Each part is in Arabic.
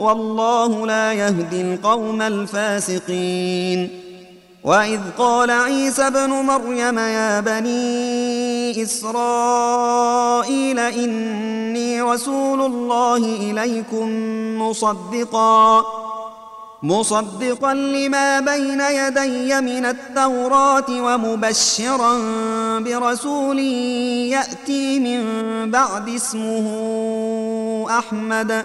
والله لا يهدي القوم الفاسقين. وإذ قال عيسى ابن مريم يا بني إسرائيل إني رسول الله إليكم مصدقا مصدقا لما بين يدي من التوراة ومبشرا برسول يأتي من بعد اسمه أحمد.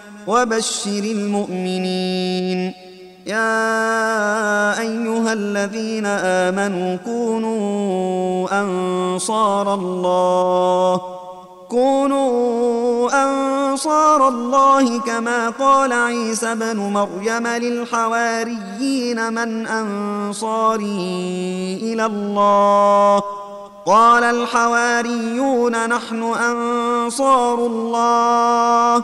وبشر المؤمنين. يا أيها الذين آمنوا كونوا أنصار الله. كونوا أنصار الله كما قال عيسى بن مريم للحواريين من أنصاري إلى الله. قال الحواريون نحن أنصار الله.